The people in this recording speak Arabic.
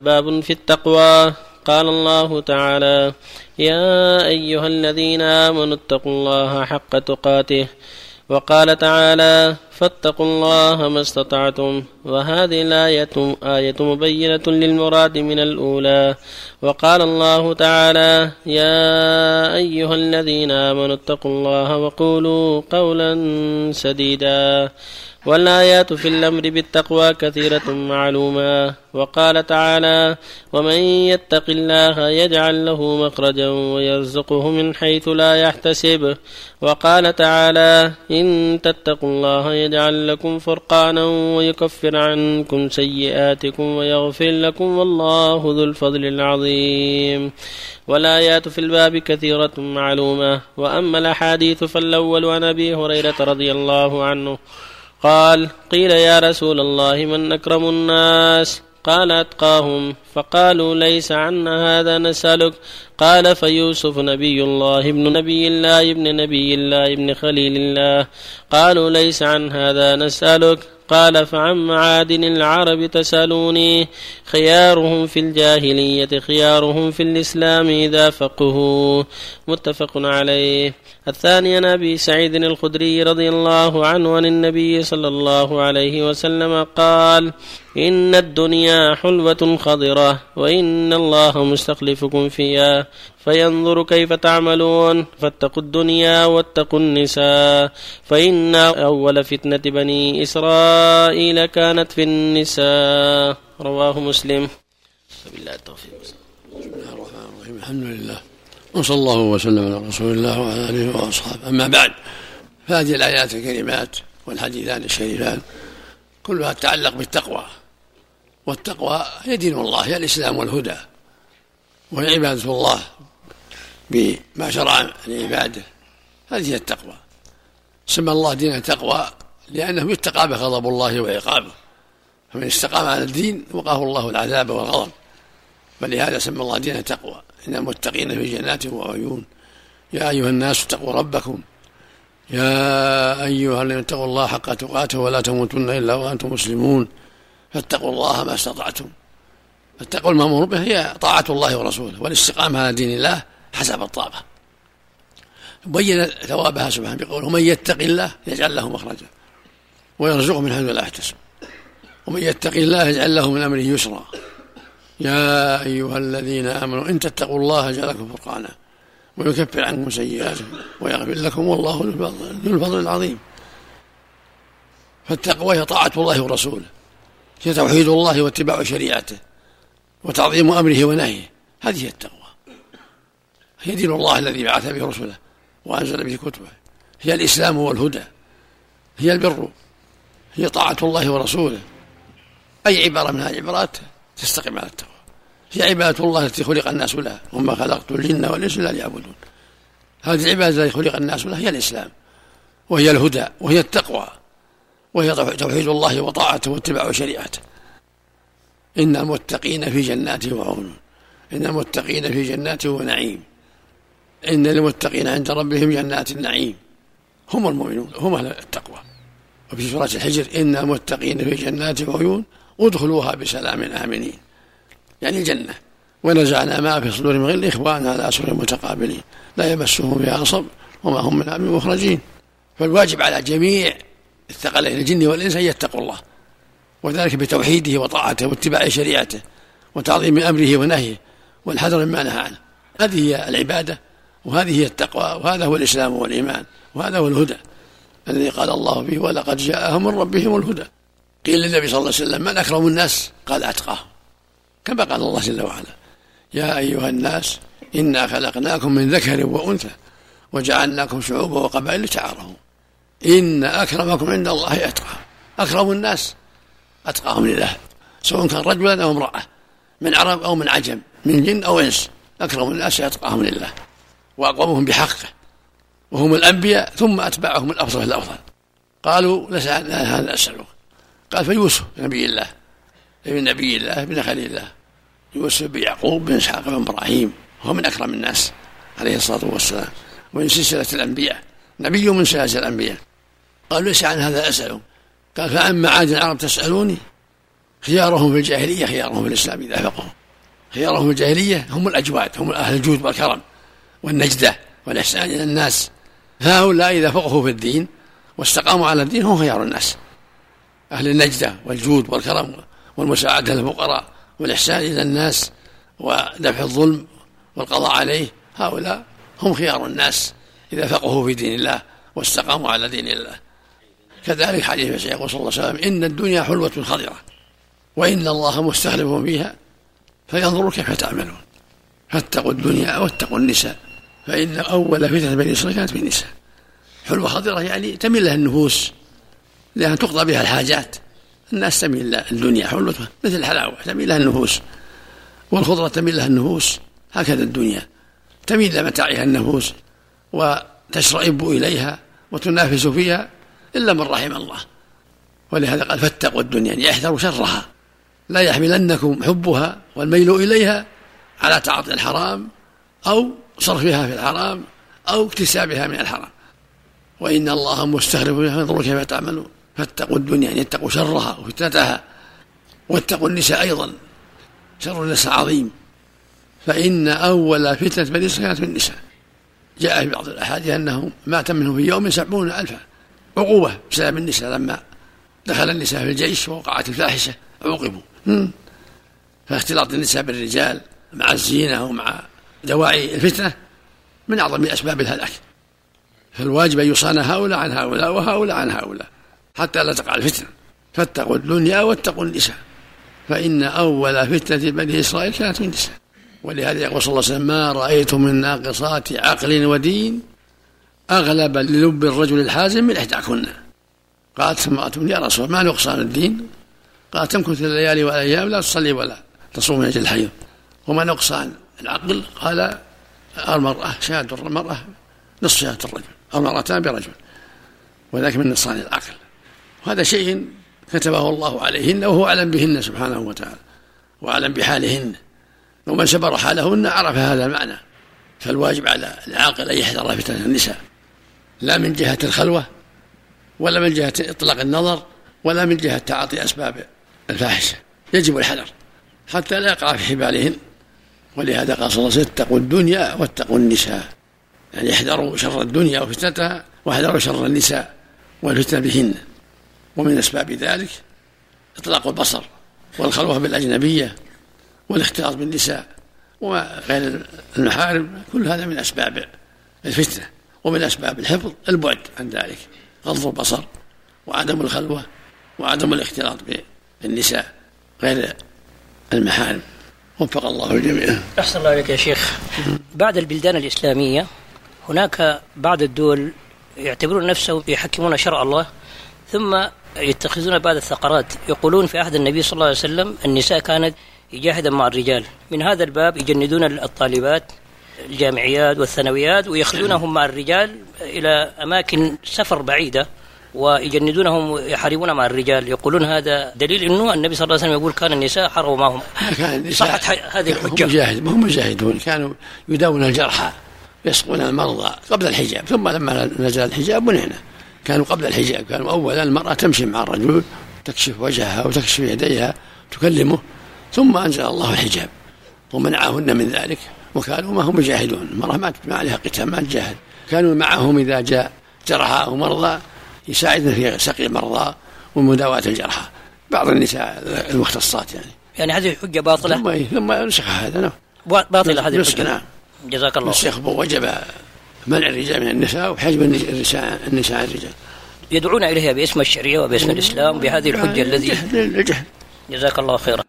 باب في التقوى. قال الله تعالى يا أيها الذين آمنوا اتقوا الله حق تقاته. وقال تعالى فاتقوا الله ما استطعتم. وهذه الآية آية مبينة للمراد من الأولى. وقال الله تعالى يا أيها الذين آمنوا اتقوا الله وقولوا قولا سديدا. والآيات في الأمر بالتقوى كثيرة معلومة. وقال تعالى ومن يتق الله يجعل له مخرجا ويرزقه من حيث لا يحتسب وقال تعالى إن تتقوا الله يجعل لكم فرقانا ويكفر عنكم سيئاتكم ويغفر لكم والله ذو الفضل العظيم والآيات في الباب كثيرة معلومة. وأما الأحاديث فالأول عن أبي هريرة رضي الله عنه. قال قيل يا رسول الله من أكرم الناس؟ قال أتقاهم. فقالوا ليس عنا هذا نسألك. قال فيوسف نبي الله ابن نبي الله ابن نبي الله ابن خليل الله. قالوا ليس عن هذا نسألك. قال فعن معادن العرب تسألوني. خيارهم في الجاهلية خيارهم في الإسلام إذا فقهوا. متفق عليه. الثاني عن أبي سعيد الخدري رضي الله عنه عن النبي صلى الله عليه وسلم قال إن الدنيا حلوة خضرة وإن الله مستخلفكم فيها فينظر كيف تعملون فاتقوا الدنيا واتقوا النساء فإن أول فتنة بني إسرائيل كانت في النساء. رواه مسلم. بالله التوفيق بسم الله الرحمن الرحيم. الحمد لله. وصلى الله وسلم على رسول الله وعلى آله وأصحابه. أما بعد فهذه الآيات الكريمات والحديثان الشريفان كلها تتعلق بالتقوى. والتقوى هي دين الله هي الإسلام والهدى وهي عبادة الله بما شرع لعباده هذه هي التقوى. سمى الله دين التقوى لأنه يتقى به غضب الله وعقابه. فمن استقام على الدين وقاه الله العذاب والغضب. فلهذا سمى الله دين التقوى إن المتقين في جنات وعيون يا أيها الناس اتقوا ربكم. يا أيها الذين اتقوا الله حق تقاته ولا تموتن إلا وأنتم مسلمون. فاتقوا الله ما استطعتم. التقوى المأمور به هي طاعة الله ورسوله والاستقامة على دين الله حسب الطاقة. بين ثوابها سبحانه بقوله من يتق الله يجعل له مخرجا ويرزقه من حيث لا يحتسب. ومن يتق الله يجعل له من أمره يسرا. يا أيها الذين آمنوا إن تتقوا الله يجعل لكم فرقانا ويكفر عنكم سيئاتكم ويغفر لكم والله ذو الفضل العظيم. فالتقوى هي طاعة الله ورسوله هي توحيد الله واتباع شريعته وتعظيم أمره ونهيه. هذه هي التقوى. هي دين الله الذي بعث به رسله وأنزل به كتبه. هي الإسلام والهدى. هي البر. هي طاعة الله ورسوله. أي عبارة من هذه العبارات تستقيم على التقوى. هي عبادة الله التي خلق الناس لها وما خلقت الجن والإنس إلا ليعبدون. هذه العبادة التي خلق الناس لها هي الإسلام وهي الهدى وهي التقوى وهي توحيد الله وطاعته واتباع شريعته. إن المتقين في جنات وعيون. إن المتقين في جنات ونعيم. إن للمتقين عند ربهم جنات النعيم. هم المؤمنون هم أهل التقوى. وفي سورة الحجر إن المتقين في جنات وعيون. ادخلوها بسلام آمنين. يعني الجنة. ونزعنا ما في صدور من غل إخوانا على سرر متقابلين. لا يمسهم فيها نصب وما هم منها بمخرجين. فالواجب على جميع الثقلين الجن والإنس أن يتقوا الله. وذلك بتوحيده وطاعته واتباع شريعته وتعظيم أمره ونهيه والحذر مما نهى عنه. هذه هي العبادة وهذه هي التقوى وهذا هو الإسلام والإيمان وهذا هو الهدى الذي قال الله فيه ولقد جاءهم من ربهم الهدى قيل للنبي صلى الله عليه وسلم من أكرم الناس؟ قال أتقاهم. كما قال الله جل وعلا يا أيها الناس إنا خلقناكم من ذكر وأنثى وجعلناكم شعوبا وقبائل لتعارفوا. إن أكرمكم عند الله أتقاهم. أكرم الناس أتقاهم لله سواء كان رجلا أو امرأة من عرب أو من عجم من جن أو إنس. أكرم الناس أتقاهم لله وأقومهم بحقه وهم الأنبياء ثم أتباعهم الأفضل الأفضل. قالوا لسأل هذا أسألك قال فيوسف نبي الله ابن نبي الله ابن خليل الله. يوسف بن يعقوب بن إسحاق بن إبراهيم هو من أكرم الناس عليه الصلاة والسلام ومن سلسلة الأنبياء نبي من سلسلة الأنبياء. قالوا ليس عن هذا أسألك قال فعن معاد العرب تسألوني خيارهم في الجاهلية خيارهم في الإسلام إذا فقهوا خيارهم في الجاهلية هم الأجواد هم أهل الجود والكرم والنجدة والإحسان إلى الناس. فهؤلاء إذا فقهوا في الدين واستقاموا على الدين هم خيار الناس. أهل النجدة والجود والكرم والمساعدة للفقراء والإحسان إلى الناس ودفع الظلم والقضاء عليه هؤلاء هم خيار الناس إذا فقهوا في دين الله واستقاموا على دين الله. كذلك حديث المسيح يقول صلى الله عليه وسلم إن الدنيا حلوة خضرة وإن الله مستخلف فيها فينظر كيف تعملون. فاتقوا الدنيا واتقوا النساء فإن أول فتنة بني إسرائيل كانت بالنساء. حلوة خضرة يعني لها النفوس. لأن تقضى بها الحاجات. الناس تميل الدنيا حلوة مثل الحلاوة تميل لها النفوس. والخضرة تميل لها النفوس. هكذا الدنيا. تميل لمتاعها النفوس وتشرئب إليها وتنافس فيها إلا من رحم الله. ولهذا قال فاتقوا الدنيا يعني احذروا شرها. لا يحملنكم حبها والميل إليها على تعاطي الحرام أو صرفها في الحرام أو اكتسابها من الحرام. وإن الله بها ينظر كيف تعملون. فاتقوا الدنيا يعني اتقوا شرها وفتنتها واتقوا النساء أيضا شر النساء عظيم. فإن أول فتنة بني إسرائيل كانت بالنساء جاء في بعض الأحاديث أنه مات منهم في يوم سبعون ألفا. عقوبة بسبب النساء لما دخل النساء في الجيش ووقعت الفاحشة عوقبوا فاختلاط النساء بالرجال مع الزينة ومع دواعي الفتنة من أعظم أسباب الهلاك. فالواجب أن يصان هؤلاء عن هؤلاء وهؤلاء عن هؤلاء. حتى لا تقع الفتنة. فاتقوا الدنيا واتقوا النساء. فإن أول فتنة بني إسرائيل كانت النساء. ولهذا يقول صلى الله عليه وسلم ما رأيت من ناقصات عقل ودين أغلب للب الرجل الحازم من إحداكن. قالت امرأة يا رسول ما نقصان الدين؟ قال تمكث الليالي والأيام لا تصلي ولا تصوم من أجل الحيض. وما نقصان العقل؟ قال المرأة شهادة المرأة نصف شهادة الرجل أو مرتان برجل وذلك من نقصان العقل. وهذا شيء كتبه الله عليهن وهو أعلم بهن سبحانه وتعالى وأعلم بحالهن. ومن سبر حالهن عرف هذا المعنى. فالواجب على العاقل أن يحذر فتنة النساء. لا من جهة الخلوة ولا من جهة إطلاق النظر ولا من جهة تعاطي أسباب الفاحشة. يجب الحذر حتى لا يقع في حبالهن. ولهذا قال صلى الله عليه وسلم اتقوا الدنيا واتقوا النساء. يعني احذروا شر الدنيا وفتنتها واحذروا شر النساء والفتنة بهن. ومن أسباب ذلك إطلاق البصر والخلوة بالأجنبية والاختلاط بالنساء وغير المحارم كل هذا من أسباب الفتنة ومن أسباب الحفظ البعد عن ذلك غض البصر وعدم الخلوة وعدم الاختلاط بالنساء غير المحارم. وفق الله الجميع. أحسن الله عليك يا شيخ. بعد البلدان الإسلامية هناك بعض الدول يعتبرون نفسهم يحكمون شرع الله ثم يتخذون بعض الثقرات يقولون في عهد النبي صلى الله عليه وسلم النساء كانت يجاهدا مع الرجال. من هذا الباب يجندون الطالبات الجامعيات والثانويات ويخذونهم مع الرجال إلى أماكن سفر بعيدة ويجندونهم يحاربون مع الرجال. يقولون هذا دليل إنه النبي صلى الله عليه وسلم يقول كان النساء حروا معهم صحت هذه الحجة. هم مجاهد هم مجاهدون. كانوا يداوون الجرحى يسقون المرضى قبل الحجاب ثم لما نزل الحجاب منعنا كانوا قبل الحجاب كانوا أولا المرأة تمشي مع الرجل تكشف وجهها وتكشف يديها تكلمه ثم أنزل الله الحجاب. ومنعهن من ذلك وكانوا ما هم مجاهدون. المرأة ما عليها قتال ما تجاهد. كانوا معهم إذا جاء جرحى أو مرضى يساعدنا في سقي المرضى ومداواة الجرحى. بعض النساء المختصات يعني. يعني هذه الحجة باطلة؟ ثم ثم نسخ هذا نعم. باطلة هذه الحجة. نعم. جزاك الله نسخ وجب منع الرجال من النساء وحجب النساء النساء الرجال. يدعون إليها باسم الشريعة وباسم الإسلام بهذه الحجة الذي الجهل. جزاك الله خيرا.